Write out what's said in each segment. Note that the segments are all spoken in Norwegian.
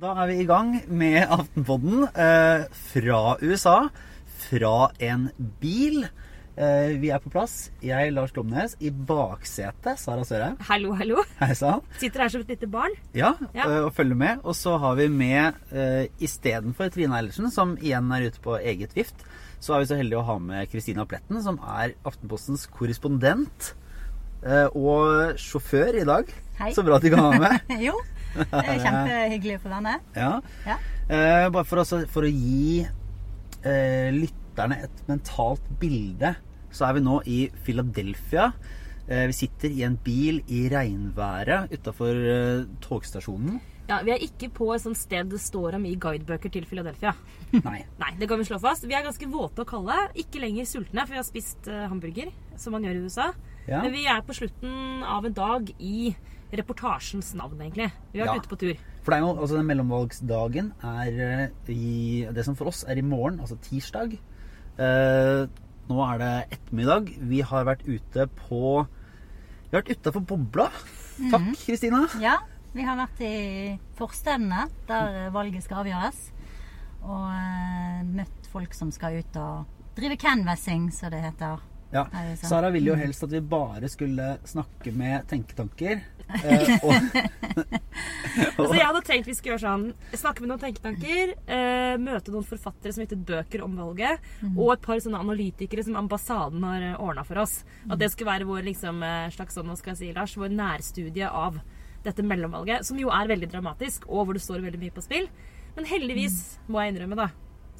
Da er vi i gang med Aftenpodden eh, fra USA. Fra en bil. Eh, vi er på plass. Jeg, Lars Glomnes, i baksetet. Sara Sørheim. Hallo, hallo. Hei sann. Sitter her som et lite barn. Ja, Ja. eh, og følger med. Og så har vi med eh, istedenfor Trine Eilertsen, som igjen er ute på eget vift, så er vi så heldige å ha med Kristina Pletten, som er Aftenpostens korrespondent. eh, og sjåfør i dag. Hei. Så bra at du kan ha med. jo, det er kjempehyggelig å få være med. Ja. Ja. Eh, bare for, også, for å gi eh, lytterne et mentalt bilde, så er vi nå i Philadelphia. Eh, vi sitter i en bil i regnværet utafor eh, togstasjonen. Ja, Vi er ikke på et sånt sted det står om i guidebøker til Philadelphia. Nei. Nei, det kan vi slå fast. Vi er ganske våte og kalde. Ikke lenger sultne, for vi har spist eh, hamburger, som man gjør i USA. Ja. Men vi er på slutten av en dag i reportasjens navn, egentlig. Vi har vært Ja. ute på tur. For det er jo, altså den mellomvalgsdagen er eh, i Det som for oss er i morgen, altså tirsdag. Eh, nå er det ettermiddag. Vi har vært ute på Vi har vært utafor bobla. Takk, Kristina. Ja, vi har vært i forstedene der valget skal avgjøres. Og eh, møtt folk som skal ut og drive canvassing, som det heter. Ja. Sant? Sara ville jo helst at vi bare skulle snakke med tenketanker. Eh, og, Altså, jeg hadde tenkt vi skulle gjøre sånn Snakke med noen tenketanker, eh, møte noen forfattere som har gitt bøker om valget, og et par sånne analytikere som ambassaden har ordna for oss. At det skulle være vår liksom, eh, slags sånn, hva skal jeg si, Lars, vår nærstudie av dette mellomvalget, som jo er veldig dramatisk, og hvor det står veldig mye på spill. Men heldigvis, må jeg innrømme, da,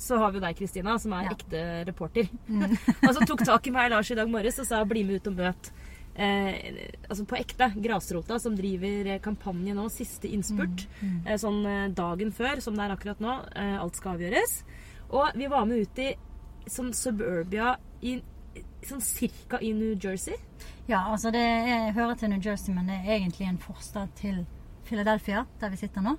så har vi jo deg, Kristina, som er Ja. ekte reporter. og så tok tak i meg Lars i dag morges og sa 'bli med ut og møt' eh, altså på ekte grasrota som driver eh, kampanje nå, siste innspurt. Eh, sånn eh, dagen før, som det er akkurat nå. Eh, alt skal avgjøres. Og vi var med ut i sånn suburbia i sånn cirka i New Jersey. Ja, altså det er, hører til New Jersey, men det er egentlig en forstad til Philadelphia, der vi sitter nå.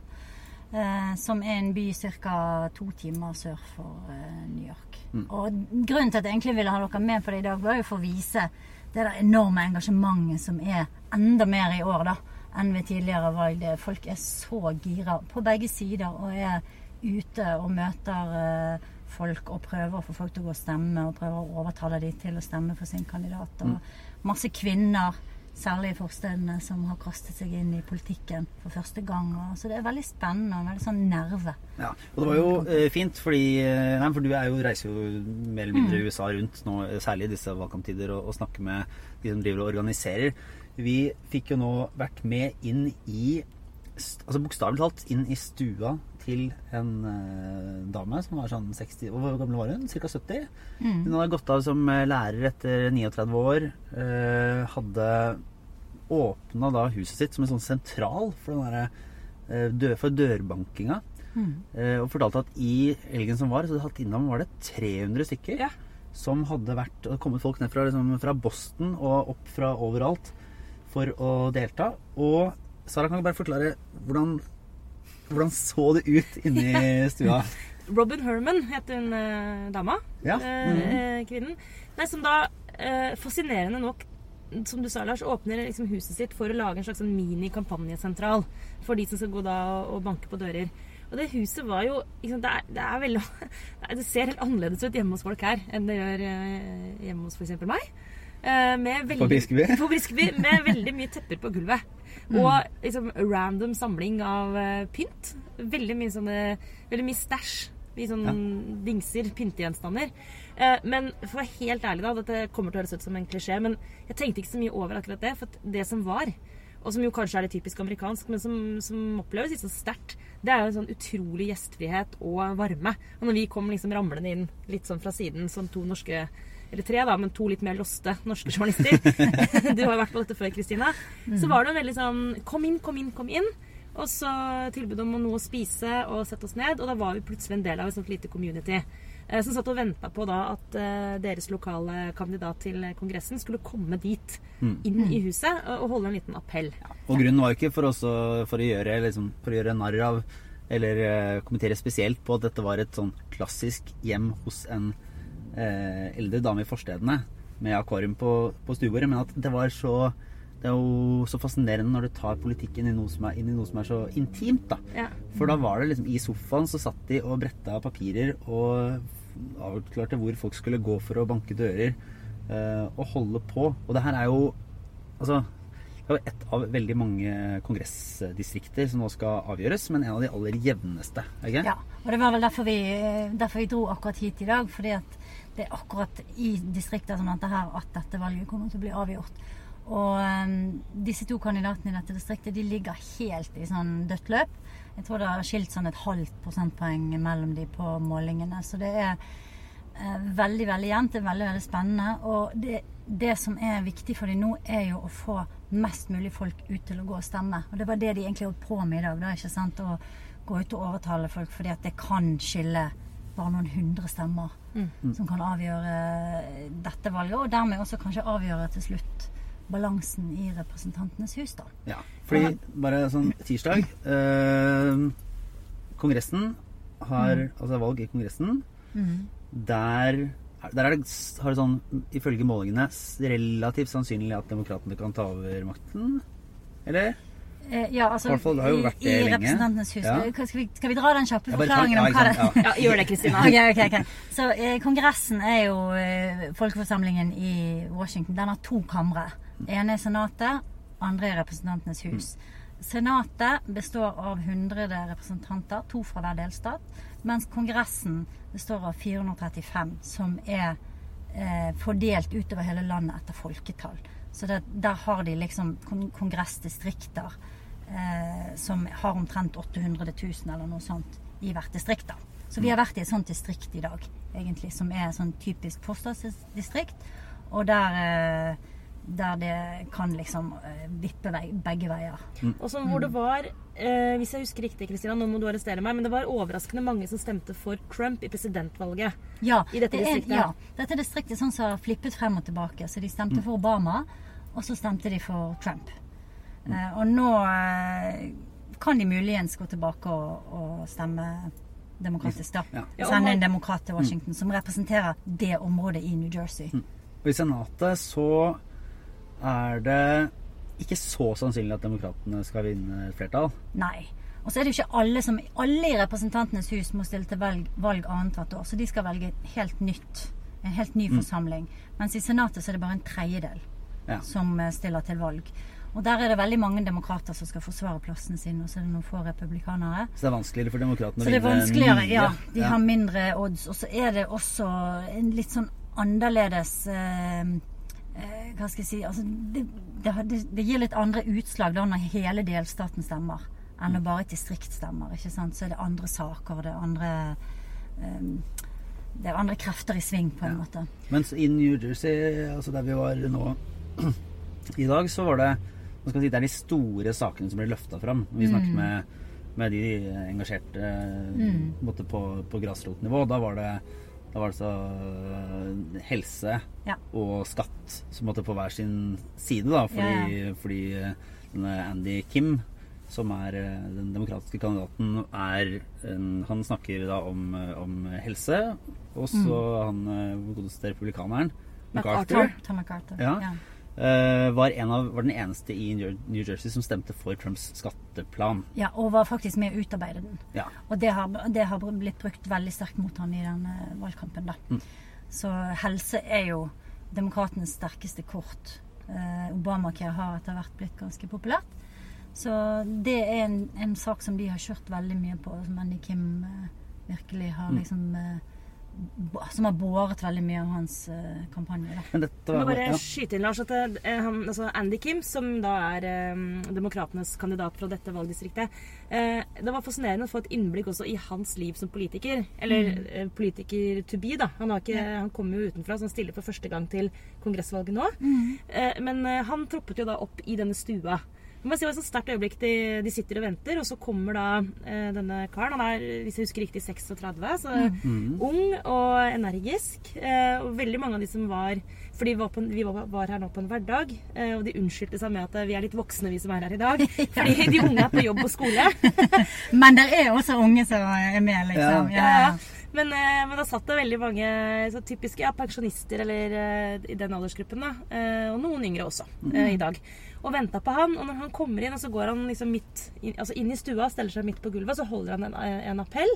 Eh, som er en by ca. to timer sør for eh, New York. Og grunnen til at jeg egentlig ville ha dere med på det i dag, var jo for å vise det der enorme engasjementet som er enda mer i år da, enn ved tidligere valg. Folk er så gira på begge sider og er ute og møter eh, folk og prøver å få folk til å gå og stemme og prøver å overtale dem til å stemme for sin kandidat. Og masse kvinner, særlig i forstedene, som har kastet seg inn i politikken for første gang. Og, så det er veldig spennende og veldig sånn nerve. ja. og det var jo eh, fint, fordi eh, Nei, for du er jo, reiser jo mer eller mindre i USA rundt nå, eh, særlig i disse valgkamptider, og, og snakker med de som driver og organiserer. Vi fikk jo nå vært med inn i Altså bokstavelig talt inn i stua til en uh, dame som var sånn 60 Hvor gammel var hun? Ca. 70? Hun hadde gått av som eh, lærer etter 39 år. Uh, hadde åpna da huset sitt som en sånn sentral for, den derre, uh, for dørbankinga. Eh, og fortalte at i elgen som var, så hadde hatt innom var det 300 stykker. Ja. Som hadde vært kommet folk ned fra, liksom, fra Boston og opp fra overalt for å delta. Og Sara, kan du bare forklare hvordan, hvordan så det ut inni stua? Robin Herman heter hun eh, dama. Ja. Eh, eh, kvinnen. Nei, som da eh, fascinerende nok som du sa, Lars, åpner liksom huset sitt for å lage en slags sånn mini-kampanjesentral for de som skal gå da og, og banke på dører. Og det huset var jo liksom, det, er, det er veldig Det ser helt annerledes ut hjemme hos folk her enn det gjør eh, hjemme hos f.eks. meg. Eh, med veldig, Briskeby? På Briskeby, Med veldig mye tepper på gulvet. Og liksom random samling av eh, pynt. Veldig mye sånne Veldig mye stæsj. Mye sånn dingser, pyntegjenstander. Eh, men for å være helt ærlig, da, dette kommer til å høres ut som en klisjé, men jeg tenkte ikke så mye over akkurat det. For det som var, og som jo kanskje er det typisk amerikansk, men som, som oppleves litt så sterkt, det er jo en sånn utrolig gjestfrihet og varme. Og når vi kom liksom ramlende inn litt sånn fra siden som to norske eller tre, da, men to litt mer loste norske journalister. du har jo vært på dette før, Kristina. Så var det en veldig sånn Kom inn, kom inn, kom inn. Og så tilbud om noe å spise og sette oss ned. Og da var vi plutselig en del av et sånt lite community. eh, Som satt og venta på da at eh, deres lokale kandidat til Kongressen skulle komme dit. Inn i huset og holde en liten appell. Og grunnen var jo ikke for, oss å, for, å gjøre, liksom, for å gjøre narr av eller eh, kommentere spesielt på at dette var et sånn klassisk hjem hos en eh, eldre dame i forstedene med akvarium på, på stuebordet, men at det var så det er jo så fascinerende når du tar politikken inn i noe som er, noe som er så intimt. da. Ja. For da var det liksom i sofaen så satt de og bretta papirer og avklarte hvor folk skulle gå for å banke dører eh, og holde på. Og det her er jo Altså, det er jo ett av veldig mange kongressdistrikter som nå skal avgjøres, men en av de aller jevneste. Ikke? Ja, og det var vel derfor vi, derfor vi dro akkurat hit i dag. Fordi at det er akkurat i distrikter som dette her at dette valget kommer til å bli avgjort. Og um, disse to kandidatene i dette distriktet de ligger helt i sånn dødt løp. Jeg tror det har skilt sånn et halvt prosentpoeng mellom de på målingene. Så det er uh, veldig, veldig jevnt. Det er veldig, veldig spennende. Og det, det som er viktig for dem nå, er jo å få mest mulig folk ut til å gå og stemme. Og det var det de egentlig holdt på med i dag. da, ikke sant? Å gå ut og overtale folk, fordi at det kan skille bare noen hundre stemmer som kan avgjøre dette valget, og dermed også kanskje avgjøre til slutt balansen i Representantenes hus, da. Ja, fordi bare sånn tirsdag eh, Kongressen har Altså valg i Kongressen. Der, der er det, har det sånn, ifølge målingene, relativt sannsynlig at demokratene kan ta over makten. Eller? Eh, ja, altså, I hvert fall, det har jo vært det i lenge. Representantenes hus. Ja. Skal, vi, skal vi dra den kjappe forklaringen om hva det ja. Ja, gjør det, Kristina. okay, okay, okay. Så eh, Kongressen er jo eh, folkeforsamlingen i Washington. Den har to kamre. Ene er Senatet, andre er Representantenes hus. Senatet består av 100 representanter, to fra hver delstat, mens Kongressen består av 435, som er eh, fordelt utover hele landet etter folketall. Så det, der har de liksom kongressdistrikter eh, som har omtrent 800 000 eller noe sånt i hvert distrikt. da. Så vi har vært i et sånt distrikt i dag, egentlig, som er sånn typisk forstadsdistrikt. Og der, eh, der det kan liksom eh, vippe vei, begge veier. Og så hvor det var, eh, hvis jeg husker riktig, Kristina, nå må du arrestere meg, men det var overraskende mange som stemte for Trump i presidentvalget. Ja, I dette det er, distriktet? ja, dette distriktet sånn som har flippet frem og tilbake. Så de stemte for Obama, og så stemte de for Trump. Eh, og nå eh, kan de muligens gå tilbake og, og stemme demokratisk, da. Ja. Ja, Sende en demokrat til Washington som representerer det området i New Jersey. Og i Senatet så er det ikke så sannsynlig at demokratene skal vinne et flertall. Nei. Og så er det jo ikke alle som Alle i Representantenes hus må stille til valg, valg annethvert år, så de skal velge helt nytt. En helt ny forsamling. Mens i Senatet så er det bare en tredjedel Ja. som eh, stiller til valg. Og der er det veldig mange demokrater som skal forsvare plassene sine, og så er det noen få republikanere. Så det er vanskeligere for demokratene Så det er vanskeligere, ja. De Ja. har mindre odds. Og så er det også en litt sånn annerledes eh, Hva skal jeg si altså, det, det, det, gir litt andre utslag da når hele delstaten stemmer, enn når bare et distrikt stemmer. ikke sant? Så er det andre saker, det er andre um, Det er andre krefter i sving, på en Ja. måte. Mens i New Jersey, altså der vi var nå i dag, så var det skal si, Det er de store sakene som ble løfta fram. Vi Mm. snakket med, med de engasjerte Mm. på, en på, på grasrotnivå. Da var det da var det så øh, helse Ja. og skatt som måtte på hver sin side, da. Fordi, Ja, fordi øh, denne Andy Kim, som er øh, den demokratiske kandidaten, er Han snakker da om, om helse. Og så han øh, godeste republikaneren, MacArthur, MacArthur. Ja. Øh, var, en av, var den eneste i New Jersey som stemte for Trumps skatteplan. ja, og var faktisk med å utarbeide den. Ja. Og det har, det har blitt brukt veldig sterkt mot han i den eh, valgkampen. da. Mm. Så helse er jo demokratenes sterkeste kort. Eh, Obamacare har etter hvert blitt ganske populært. Så det er en, en sak som de har kjørt veldig mye på, som Andy Kim eh, virkelig har Mm. liksom eh, Som har båret veldig mye av hans uh, kampanje. da. Men dette Jeg må var bare ja. skyte inn, Lars, at eh, han, altså Andy Kim, som da er um, demokratenes kandidat fra dette valgdistriktet uh, Det var fascinerende å få et innblikk også i hans liv som politiker. Eller eh, politiker to be, da. Han, har ikke, han kommer jo utenfra, så han stiller for første gang til kongressvalget nå. Eh, men han troppet jo da opp i denne stua. Si Det var et sånt sterkt øyeblikk. De, de sitter og venter, og så kommer da eh, denne karen. Han er, hvis jeg husker riktig, 36, så ung og energisk. Eh, og veldig mange av de som var fordi vi var, på, vi var, her nå på en hverdag, eh, og de unnskyldte seg med at eh, vi er litt voksne, vi som er her i dag. Fordi de unge er på jobb og skole. Men det er også unge som er med, liksom. Ja. Ja, ja. Men, eh, men da satt det veldig mange så typiske ja, pensjonister eller eh, i den aldersgruppen, da. Eh, og noen yngre også eh, i dag. Og venta på han. Og når han kommer inn, og så går han liksom midt inn, altså inn i stua, steller seg midt på gulvet, og så holder han en, en appell.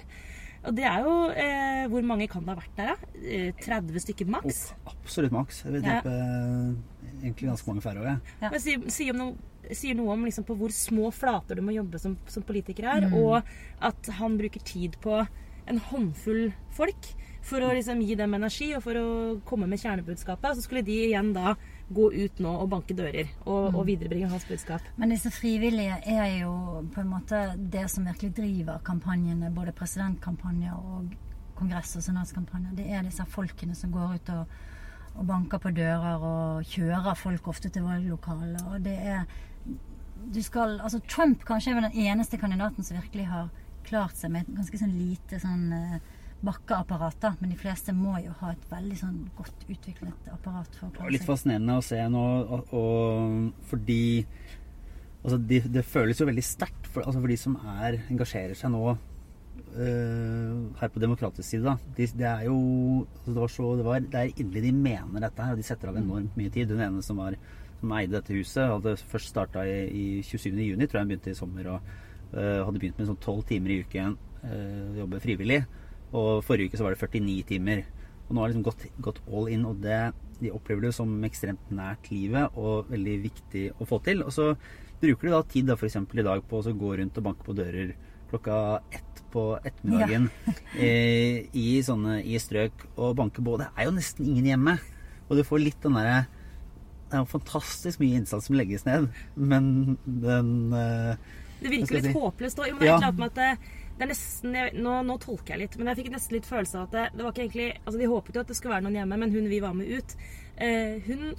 Og det er jo eh, Hvor mange kan det ha vært der, da? Eh, 30 stykker maks? Oh, absolutt maks. Jeg vil tippe eh, egentlig ganske mange færre òg, jeg. Ja. Men sier, om noe, sier noe om liksom på hvor små flater du må jobbe som, som politiker her, og at han bruker tid på en håndfull folk for å liksom gi dem energi og for å komme med kjernebudskapet. Så skulle de igjen da gå ut nå og banke dører og, og viderebringe hans budskap. Men disse frivillige er jo på en måte det som virkelig driver kampanjene, både presidentkampanjer og kongress- og senatskampanjer. Det er disse folkene som går ut og, og banker på dører og kjører folk ofte til valglokaler. Og det er du skal, altså Trump kanskje er vel den eneste kandidaten som virkelig har klart seg med et ganske sånn lite sånn bakkeapparat. da, Men de fleste må jo ha et veldig sånn godt utviklet apparat for å Det var litt fascinerende å se nå, og, og fordi altså de, Det føles jo veldig sterkt for, altså for de som er, engasjerer seg nå uh, her på demokratisk side. da de, Det er jo altså det, så, det, var, det er inderlig de mener dette her, og de setter av enormt mye tid. Hun ene som, var, som eide dette huset, hadde først starta i, i 27. juni, tror jeg hun begynte i sommer. og uh, hadde begynt med sånn tolv timer i uken uh, jobbe frivillig. Og forrige uke så var det 49 timer. Og nå har det liksom gått, gått all in, og det, de opplever det som ekstremt nært livet og veldig viktig å få til. Og så bruker du da tid da f.eks. i dag på å gå rundt og banke på dører klokka ett på ettermiddagen eh, i sånne i strøk og banke på. Det er jo nesten ingen hjemme. Og du får litt den derre Det er jo fantastisk mye innsats som legges ned, men den uh, Det virker litt si? håpløst òg. Ja. det, det er nesten jeg, nå, nå tolker jeg litt, men jeg fikk nesten litt følelse av at det, det var ikke egentlig Altså, de håpet jo at det skulle være noen hjemme, men hun vi var med ut, eh, hun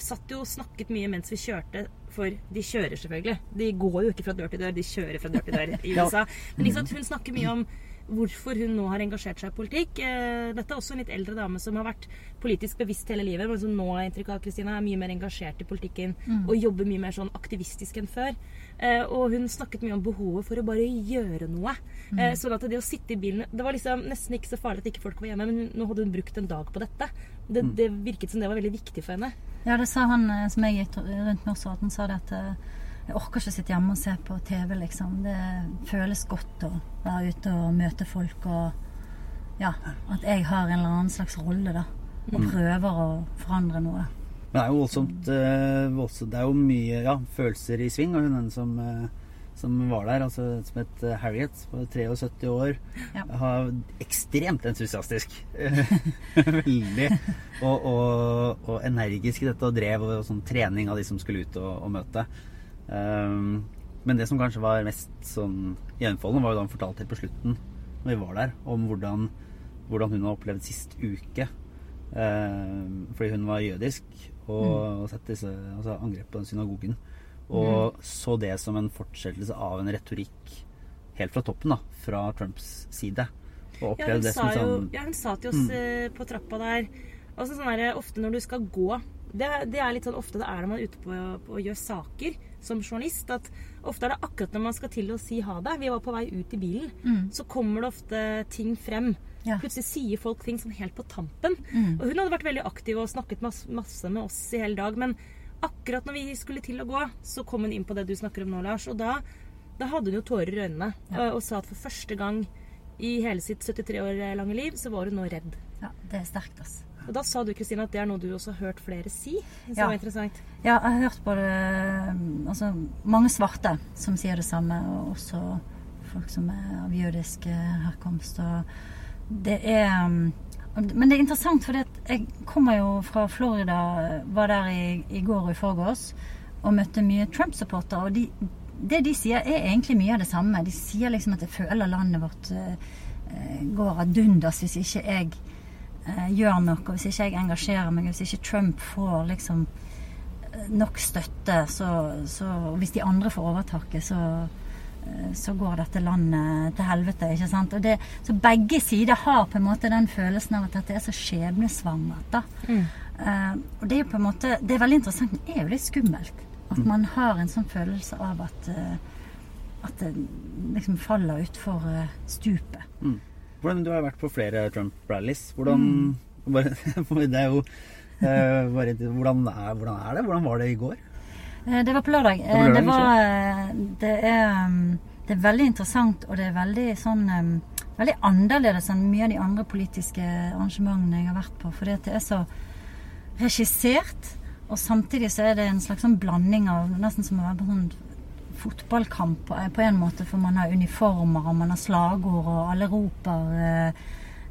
satt jo og snakket mye mens vi kjørte, for de kjører selvfølgelig. De går jo ikke fra dør til dør, de kjører fra dør til dør i USA. Men liksom, hun snakker mye om hvorfor hun nå har engasjert seg i politikk. Eh, Dette er også en litt eldre dame som har vært politisk bevisst hele livet, men som nå har inntrykk av at Kristina er mye mer engasjert i politikken og jobber mye mer sånn aktivistisk enn før. Eh, og hun snakket mye om behovet for å bare gjøre noe. Mm. sånn at det å sitte i bilen Det var liksom nesten ikke så farlig at ikke folk var hjemme, men nå hadde hun brukt en dag på dette. Det, det virket som det var veldig viktig for henne. Ja, det sa han eh, som jeg gikk rundt med også, at han sa det at eh, jeg orker ikke å sitte hjemme og se på TV, liksom. Det føles godt å være ute og møte folk og ja, at jeg har en eller annen slags rolle, da. Og prøver å forandre noe. Men det er jo voldsomt, eh, voldsomt Det er jo mye ja, følelser i sving. Og hun den som, eh, som var der, altså, som het eh, Harriet, på 73 år, Ja. har ekstremt entusiastisk. Veldig. Og, og, og energisk i dette, og drev og, sånn trening av de som skulle ut og, og møte. Um, men det som kanskje var mest sånn gjenfoldende, var jo da hun fortalte helt på slutten, når vi var der, om hvordan, hvordan hun har opplevd sist uke. Um, fordi hun var jødisk og sette disse altså angrep på den synagogen. Og så det som en fortsettelse av en retorikk helt fra toppen, da, fra Trumps side. Og Ja, opplevde hun, det som jo, sånn ja, hun sa til oss mm. på trappa der altså sånn der, Ofte når du skal gå det, det er litt sånn ofte det er når man er ute på, på å gjøre saker som journalist. At ofte er det akkurat når man skal til å si ha det. Vi var på vei ut i bilen. Så kommer det ofte ting frem. Ja. Plutselig sier folk ting sånn helt på tampen. Mm. Og hun hadde vært veldig aktiv og snakket masse, masse med oss i hele dag. Men akkurat når vi skulle til å gå, så kom hun inn på det du snakker om nå, Lars. Og da, da hadde hun jo tårer i øynene og, og sa at for første gang i hele sitt 73 år lange liv, så var hun nå redd. Ja, det er sterkt, altså. Og da sa du, Kristine, at det er noe du også har hørt flere si. Som Ja. var interessant. Ja, jeg har hørt både altså, mange svarte som sier det samme, og også folk som er av jødisk eh, herkomst. Og det er um, Men det er interessant, for jeg kommer jo fra Florida, var der i, i går og i forgårs, og møtte mye Trump-supportere. Og de, det de sier, er egentlig mye av det samme. De sier liksom at jeg føler landet vårt eh, eh, går ad undas hvis ikke jeg eh, gjør noe, hvis ikke jeg engasjerer meg, hvis ikke Trump får liksom eh, nok støtte, så, så Hvis de andre får overtaket, så, eh, så går dette landet til helvete. ikke sant? Og det, så begge sider har på en måte den følelsen av at dette er så skjebnesvangert. da. Uh, og det er jo på en måte, det er veldig interessant, men det er jo litt skummelt. At man har en sånn følelse av at, uh, at det liksom faller utfor uh, stupet. Mm. Hvordan, du har vært på flere Trump-rallies. Hvordan bare, Det er jo eh, bare, hvordan, er, hvordan er det? Hvordan var det i går? Eh, Det var på lørdag. var på Eh, lørdag, Det, var, eh, det, er, um, det er veldig interessant, og det er veldig sånn um, Veldig annerledes enn mye av de andre politiske arrangementene jeg har vært på. Fordi det er så regissert, og samtidig så er det en slags sånn blanding av Nesten som å være på sånn fotballkamp på, en måte, for man har uniformer, og man har slagord, og alle roper eh,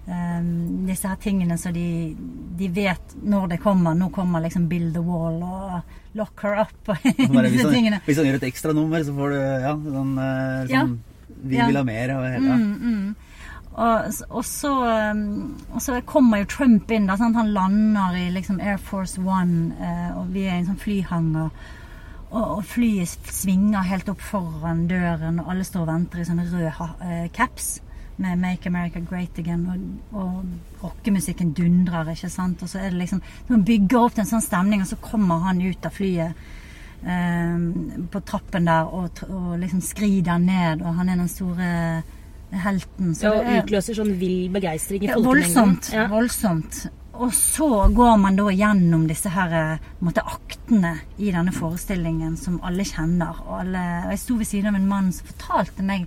eh, disse her tingene så de, de vet når det kommer. Nå kommer liksom 'Build the Wall' og 'Lock her up' og Bare, hvis, disse han, tingene. hvis han gjør et ekstranummer, så får du ja, sånn, eh, Ja. sånn Vi Ja. vil ha mer og hele Mm, mm. Og, og, så, um, og så kommer jo Trump inn. Da, sant? Han lander i liksom Air Force One, eh, og vi er i en sånn flyhanger. Og, og flyet svinger helt opp foran døren, og alle står og venter i sånne røde eh, caps med 'Make America Great Again', og, og rockemusikken dundrer, ikke sant. Og så er det liksom Man bygger opp til en sånn stemning, og så kommer han ut av flyet eh, på trappen der og, og liksom skrider ned, og han er den store helten. Så Og det er- utløser sånn vill begeistring i ja, folkemengden. voldsomt. Ja. Voldsomt. Og så går man da gjennom disse her eh, en måte, aktene i denne forestillingen som alle kjenner. Og, alle, og jeg sto ved siden av en mann som fortalte meg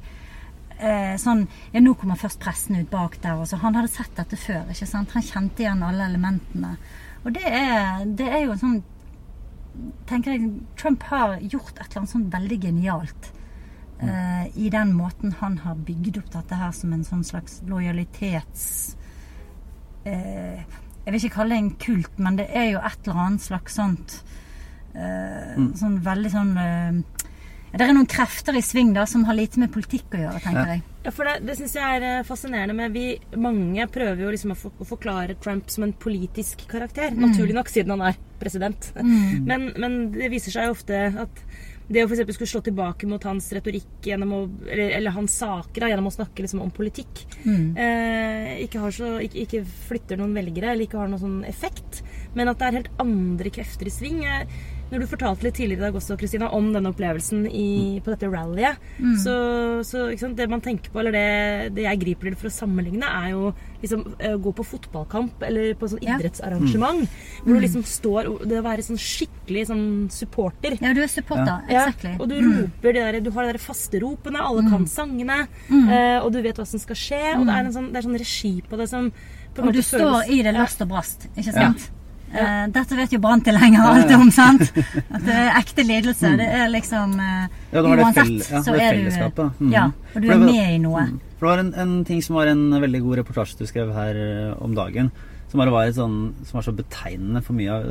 eh, sånn Ja, nå kommer først pressen ut bak der. Og så, han hadde sett dette før. ikke sant? Han kjente igjen alle elementene. Og det er, det er jo sånn tenker jeg Trump har gjort et eller annet sånn veldig genialt. eh, I den måten han har bygd opp dette her som en sånn slags lojalitets... eh, jeg vil ikke kalle det en kult, men det er jo et eller annet slags sånt eh, Sånn veldig sånn uh, Det er noen krefter i sving da som har lite med politikk å gjøre, tenker Ja. jeg. Ja, for det, det syns jeg er eh, fascinerende med vi, Mange prøver jo liksom å, for, å forklare Trump som en politisk karakter. Naturlig nok, siden han er president. Men, men det viser seg jo ofte at det å for eksempel skulle slå tilbake mot hans retorikk gjennom å, eller, eller hans saker da, gjennom å snakke liksom om politikk, eh, ikke, har så, ikke, ikke flytter noen velgere eller ikke har noen sånn effekt, men at det er helt andre krefter i sving. Jeg, når du fortalte litt tidligere i dag også, Kristina, om denne opplevelsen i, på dette rallyet, så, så ikke sant, det man tenker på, eller det, det jeg griper til for å sammenligne, er jo liksom eh, gå på fotballkamp eller på sånn Ja. idrettsarrangement. Hvor du liksom står og Det å være sånn skikkelig sånn supporter. Ja, du er supporter. Ja, Exactly. og du roper de der, du har de der faste ropene, alle kan sangene, eh, og du vet hva som skal skje. Og det er, en sånn, det er sånn regi på det som på Og du står føles- i det last og brast, ikke sant? Eh, dette vet jo Brann-tilhengere alt om, sant? At det er ekte lidelse. Det er liksom eh, Ja, var Uansett ja, så er du. Mhm. Ja, og du For er det med i noe. Mm. For det var en, en ting som var en veldig god reportasje du skrev her eh, om dagen. Som var, et sånn, som var så betegnende for mye av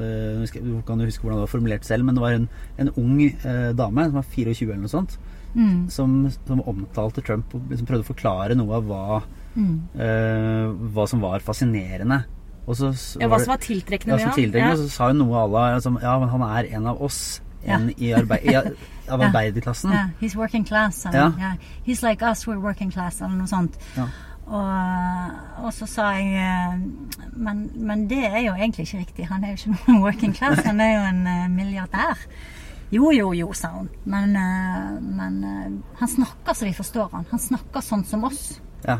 Du kan jo huske hvordan det var formulert selv, men det var en, en ung eh, dame som var 24 eller noe sånt, Mm. som, som omtalte Trump og liksom prøvde å forklare noe av hva, Mm. eh, hva som var fascinerende. Så, Ja, hva som var tiltrekkende ja, med han. tiltrekkende, Ja. så sa hun noe à la altså, Ja, men han er en av oss. En i arbeid, i, av Ja. arbeiderklassen. Ja, he's working class. And, Ja. ja. He's like us, we're working class, eller noe sånt. Ja. Og, og så sa jeg eh, men, men det er jo egentlig ikke riktig. Han er jo ikke noen working class, han er jo en eh, milliardær. Jo, jo, jo, sa hun. Men, eh, men han snakker så vi forstår han. Han snakker sånn som oss. Ja.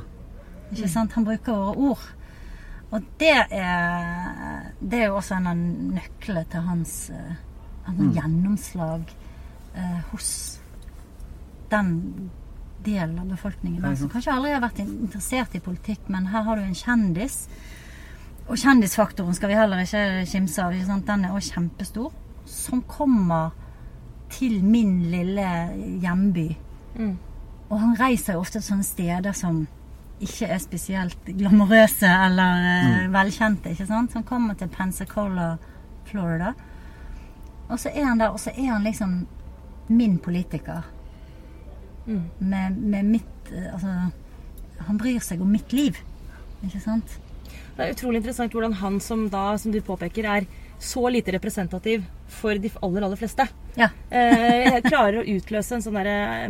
Ikke sant? Han bruker våre ord. Og det er, det er jo også en av nøklene til hans eh, mm. gjennomslag eh, hos den delen av befolkningen. der, som kanskje aldri har vært interessert i politikk, men her har du en kjendis. Og kjendisfaktoren skal vi heller ikke kimse av. Sant? Den er også kjempestor. Som kommer til min lille hjemby. Mm. Og han reiser jo ofte til sånne steder som ikke er spesielt glamorøse eller mm. velkjente. ikke sant? som kommer til Pensacola, Florida. Og så er han der, og så er han liksom min politiker. Mm. Med, med mitt eh, Altså Han bryr seg om mitt liv. Ikke sant? Det er utrolig interessant hvordan han som da, som du påpeker, er så lite representativ for de aller, aller fleste. Ja. Eh, klarer å utløse en sånn derre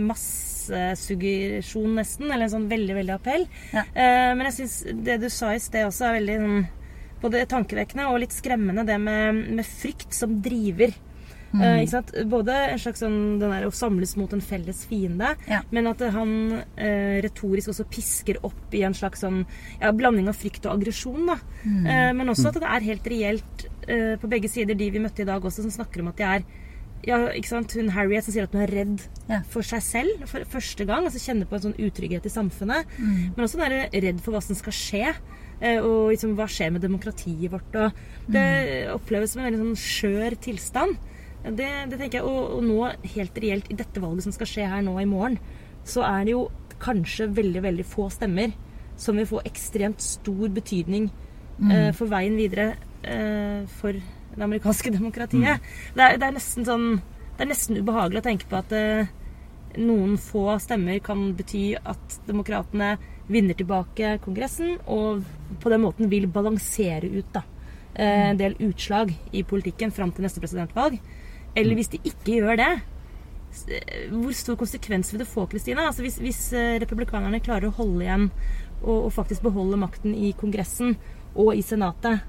massesuggesjon, nesten. Eller en sånn veldig, veldig appell. Ja. Eh, men jeg syns det du sa i sted også er veldig sånn både tankevekkende og litt skremmende, det med, med frykt som driver Eh, ikke sant? Både en slags sånn, den der å samles mot en felles fiende, Ja. men at han eh, retorisk også pisker opp i en slags sånn ja, blanding av frykt og aggresjon. da. Eh, men også at det er helt reelt eh, på begge sider, de vi møtte i dag også, som snakker om at de er ja, ikke sant? Hun Harriet som sier at hun er redd Ja. for seg selv for første gang. altså Kjenner på en sånn utrygghet i samfunnet. Mm. Men også være redd for hva som skal skje. eh, Og liksom, hva skjer med demokratiet vårt. Og det Mm. oppleves som en veldig sånn skjør tilstand. Det, det tenker jeg, og, og nå helt reelt i dette valget som skal skje her nå i morgen, så er det jo kanskje veldig, veldig få stemmer som vil få ekstremt stor betydning Mm. eh, for veien videre eh, for det amerikanske demokratiet. Det, er, det er sånn Det er nesten ubehagelig å tenke på at eh, noen få stemmer kan bety at demokratene vinner tilbake Kongressen, og på den måten vil balansere ut da, eh, en del utslag i politikken fram til neste presidentvalg. Eller hvis de ikke gjør det, eh, hvor stor konsekvens vil det få, Kristina? Altså hvis, hvis eh, republikanerne klarer å holde igjen og, og faktisk beholde makten i Kongressen og i Senatet,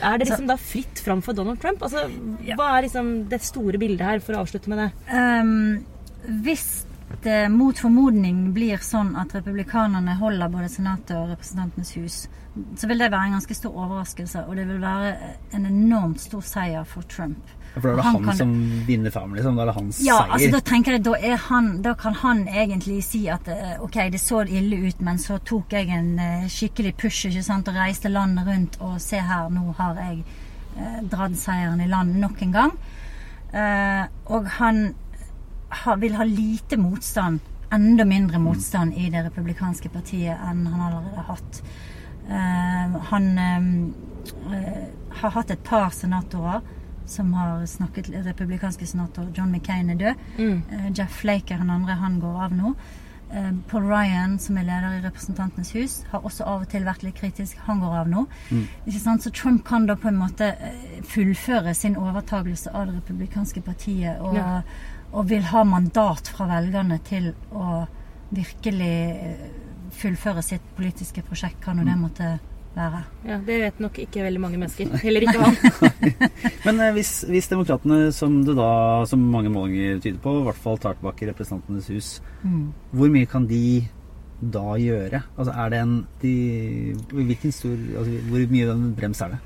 er det liksom da fritt fram for Donald Trump? Altså, Hva er liksom det store bildet her, for å avslutte med det? Um, hvis det mot formodning blir sånn at republikanerne holder både Senatet og Representantenes hus, så vil det være en ganske stor overraskelse, og det vil være en enormt stor seier for Trump. For da er det Han han, som vinner fram, liksom. Da er det hans Ja, seier. altså da tenker jeg, da, han, da kan han egentlig si at eh, ok, det så ille ut, men så tok jeg en uh, skikkelig push ikke sant, og reiste landet rundt, og se her, nå har jeg uh, dratt seieren i land nok en gang. Uh, og han ha, vil ha lite motstand, enda mindre motstand i det republikanske partiet enn han allerede har hatt. Han har hatt et par senatorer som har snakket Republikanske senator John McCain er død. Eh, Jeff Flake er han andre, han går av nå. Eh, Paul Ryan, som er leder i Representantenes hus, har også av og til vært litt kritisk. Han går av nå. Ikke sant? Så Trump kan da på en måte eh, fullføre sin overtagelse av det republikanske partiet og, Ja. og vil ha mandat fra velgerne til å virkelig fullføre sitt politiske prosjekt, hva nå det måtte være. Ja, Det vet nok ikke veldig mange mennesker. Heller ikke han. Men eh, hvis, hvis demokratene, som det da, som mange målinger tyder på, i hvert fall tar tilbake Representantenes hus, Mm. hvor mye kan de da gjøre? Altså er det en de, Hvilken stor altså, Hvor mye av brems er det?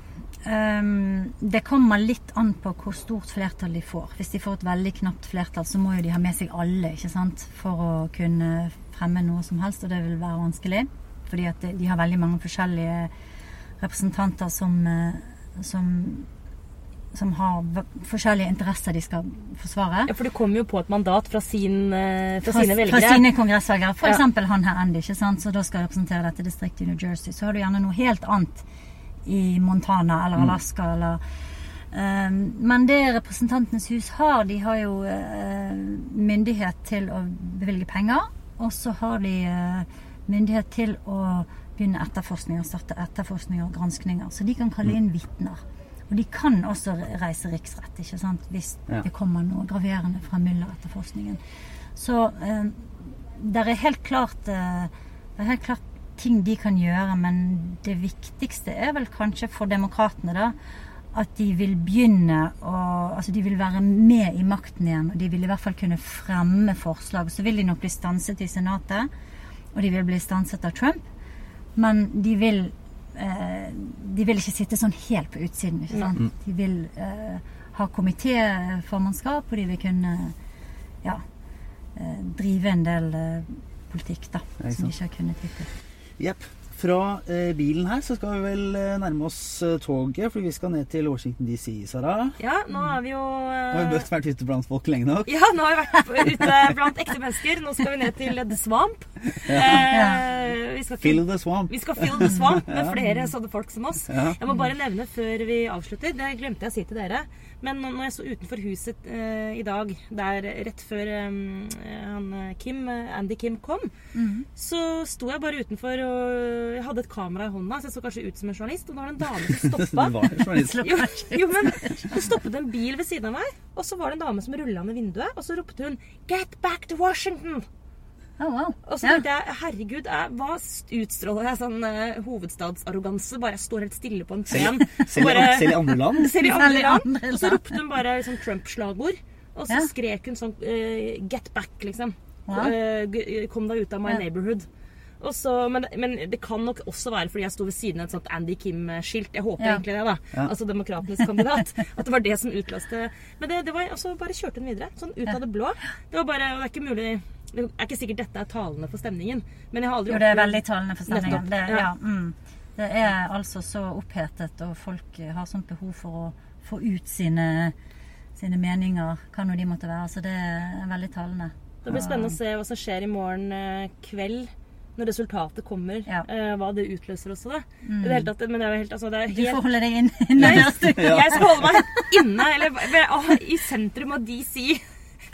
Um, det kommer litt an på hvor stort flertall de får. Hvis de får et veldig knapt flertall, så må jo de ha med seg alle ikke sant? for å kunne fremme noe som helst, og det vil være vanskelig. Fordi at de har veldig mange forskjellige representanter som, eh, som, som har forskjellige interesser de skal forsvare. Ja, For det kommer jo på et mandat fra, sin, eh, fra Fra, sine fra sine kongressvelgere. For Ja. han her Andy, ikke sant? som da skal representere dette distriktet i New Jersey. Så har du gjerne noe helt annet i Montana eller Alaska eller Um, men det Representantenes hus har, de har jo uh, myndighet til å bevilge penger. Og så har de eh, myndighet til å begynne etterforskninger, starte etterforskninger og granskninger. Så de kan kalle inn vitner. Og de kan også reise riksrett ikke sant? hvis Ja. det kommer noe graverende fra Müller-etterforskningen. Så eh, det er helt klart eh, Det er helt klart ting de kan gjøre, men det viktigste er vel kanskje for demokratene, da. At de vil begynne å Altså de vil være med i makten igjen, og de vil i hvert fall kunne fremme forslag. Så vil de nok bli stanset i Senatet, og de vil bli stanset av Trump. Men de vil eh, De vil ikke sitte sånn helt på utsiden. ikke sant? De vil eh, ha komitéformannskap, og de vil kunne ja, eh, drive en del eh, politikk da, som de ikke har kunnet hittil. Jepp. Fra eh, bilen her så skal vi vel eh, nærme oss eh, toget, for vi skal ned til Washington DC, Sara. Ja, nå har vi jo Nå har vi eh, vært ute blant folk lenge nok. Ja, nå har vi vært ute blant ekte mennesker. Nå skal vi ned til The Swamp. Eh, vi, skal ikke, Fill the swamp. vi skal fill the swamp med flere sånne folk som oss. Ja. Jeg må bare nevne før vi avslutter, det glemte jeg å si til dere, men når jeg så utenfor huset eh, i dag, der rett før eh, eh, Kim, eh, Andy Kim kom, så sto jeg bare utenfor og jeg hadde et kamera i hånda, så jeg så kanskje ut som en journalist, og da var det en dame som stoppa. Jo, jo, men det stoppet en bil ved siden av meg, og så var det en dame som rulla ned vinduet, og så ropte hun 'Get back to Washington'! Oh, wow. Og så Ja. tenkte jeg herregud, jeg, hva utstråler jeg sånn uh, hovedstadsarroganse? Bare jeg står helt stille på en Selv, scen. selv, i- andre land? Selv i andre land. Og så ropte hun bare liksom Trump-slagord. Og så Ja. skrek hun sånn uh, Get back, liksom. Ja. Uh, kom deg ut av my Ja. neighborhood. Og så, men, men det kan nok også være fordi jeg sto ved siden av et sånt Andy Kim-skilt. Jeg håper Ja. egentlig det, da. Ja. Altså demokratenes kandidat. At det var det som utløste Men det, det var altså bare kjørte hun videre. Sånn ut av det blå. Det var bare, det er ikke mulig Det er ikke sikkert dette er talende for stemningen, men jeg har aldri Jo, det er veldig talende for stemningen. Det, ja. ja. mm. det er altså så opphetet, og folk har sånt behov for å få ut sine, sine meninger, hva nå de måtte være. Så det er veldig talende. Det blir spennende å se hva som skjer i morgen eh, kveld. Når resultatet kommer, Ja. uh, hva det utløser også. Da. Mm. det tatt, men det er jo helt, altså, det er Du får holde deg inn Nei. Jeg skal holde meg inne, eller ah, i sentrum av DC.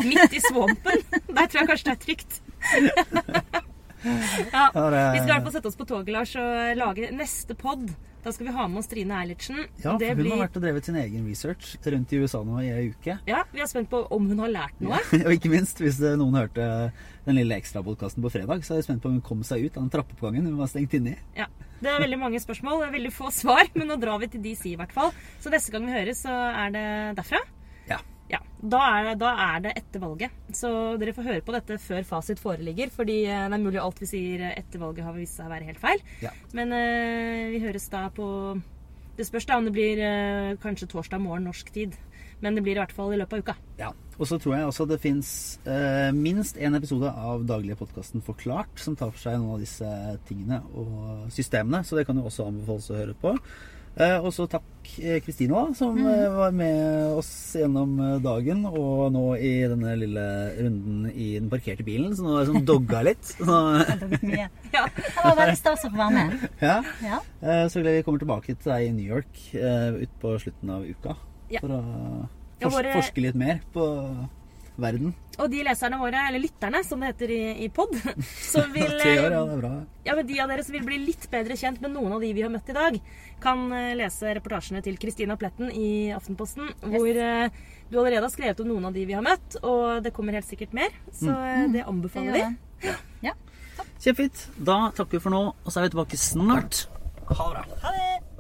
Midt i swampen. Der tror jeg kanskje det er trygt. Ja, Ja, vi skal i hvert fall sette oss på toget, Lars, og lage neste pod. Da skal vi ha med oss Trine Eilertsen. Ja, for Det hun blir- har vært og drevet sin egen research rundt i USA nå i ei uke. Ja, Vi er spent på om hun har lært noe. Og ikke minst, hvis noen hørte den lille ekstrapodkasten på fredag, så er jeg spent på om hun kom seg ut av den trappeoppgangen hun var stengt inne i. Ja, Det er veldig mange spørsmål, det er veldig få svar, men nå drar vi til DC i hvert fall. Så neste gang vi høres, så er det derfra. Ja. Da er, det, da er det etter valget. Så dere får høre på dette før fasit foreligger. Fordi eh, det er mulig alt vi sier etter valget har vist seg å være helt feil. Ja. Men eh, vi høres da på Det spørs da om det blir eh, kanskje torsdag morgen norsk tid. Men det blir i hvert fall i løpet av uka. Ja, og så tror jeg også det fins eh, minst én episode av daglige podkasten Forklart som tar for seg noen av disse tingene og systemene, så det kan jo også anbefales å høre på. Eh, og så takk Kristina, Kristine, da, som mm. var med oss gjennom eh, dagen. Og nå i denne lille runden i den parkerte bilen, så nå er det sånn dogga litt. Så. Ja. Det var veldig stas å få være med. ja. Ja. så vi kommer tilbake til deg i New York eh, utpå slutten av uka Ja. for å forske litt mer på verden. Og de leserne våre, eller lytterne som det heter i, i pod, som vil år, eh, ja, det er bra. Ja, men De av dere som vil bli litt bedre kjent med noen av de vi har møtt i dag, kan eh, lese reportasjene til Kristina Pletten i Aftenposten, hvor eh, du allerede har skrevet om noen av de vi har møtt, og det kommer helt sikkert mer. Så mm. det anbefaler vi. Ja. Ja. Kjempefint. Da takker vi for nå, og så er vi tilbake snart. Ha det bra. Ha det.